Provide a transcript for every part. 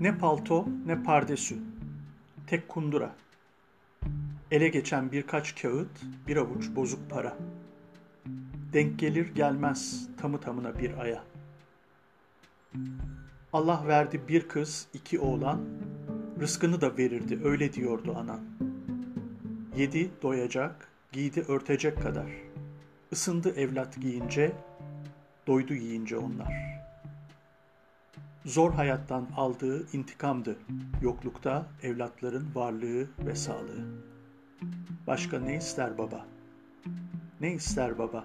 Ne palto ne pardesü. Tek kundura. Ele geçen birkaç kağıt, bir avuç bozuk para. Denk gelir gelmez tamı tamına bir aya. Allah verdi bir kız, iki oğlan, rızkını da verirdi öyle diyordu anan. Yedi doyacak, giydi örtecek kadar. Isındı evlat giyince, doydu yiyince onlar.'' Zor hayattan aldığı intikamdı. Yoklukta evlatların varlığı ve sağlığı. Başka ne ister baba? Ne ister baba?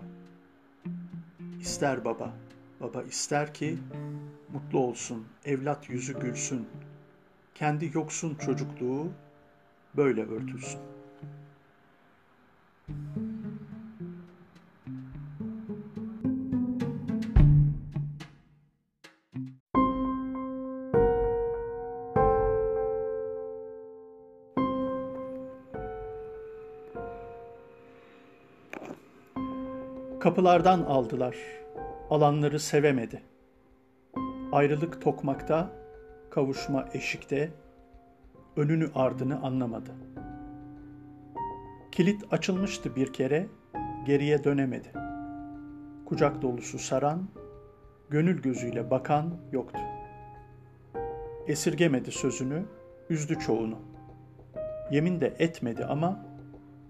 İster baba. Baba ister ki mutlu olsun, evlat yüzü gülsün. Kendi yoksun çocukluğu böyle örtülsün. Kapılardan aldılar, alanları sevemedi. Ayrılık tokmakta, kavuşma eşikte, önünü ardını anlamadı. Kilit açılmıştı bir kere, geriye dönemedi. Kucak dolusu saran, gönül gözüyle bakan yoktu. Esirgemedi sözünü, üzdü çoğunu. Yemin de etmedi ama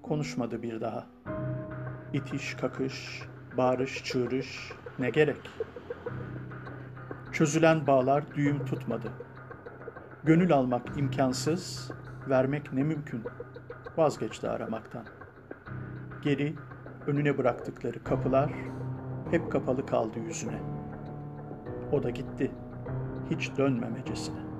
konuşmadı bir daha.'' İtiş kakış, bağırış çığırış ne gerek? Çözülen bağlar düğüm tutmadı. Gönül almak imkansız, vermek ne mümkün. Vazgeçti aramaktan. Geri önüne bıraktıkları kapılar hep kapalı kaldı yüzüne. O da gitti, hiç dönmemecesine.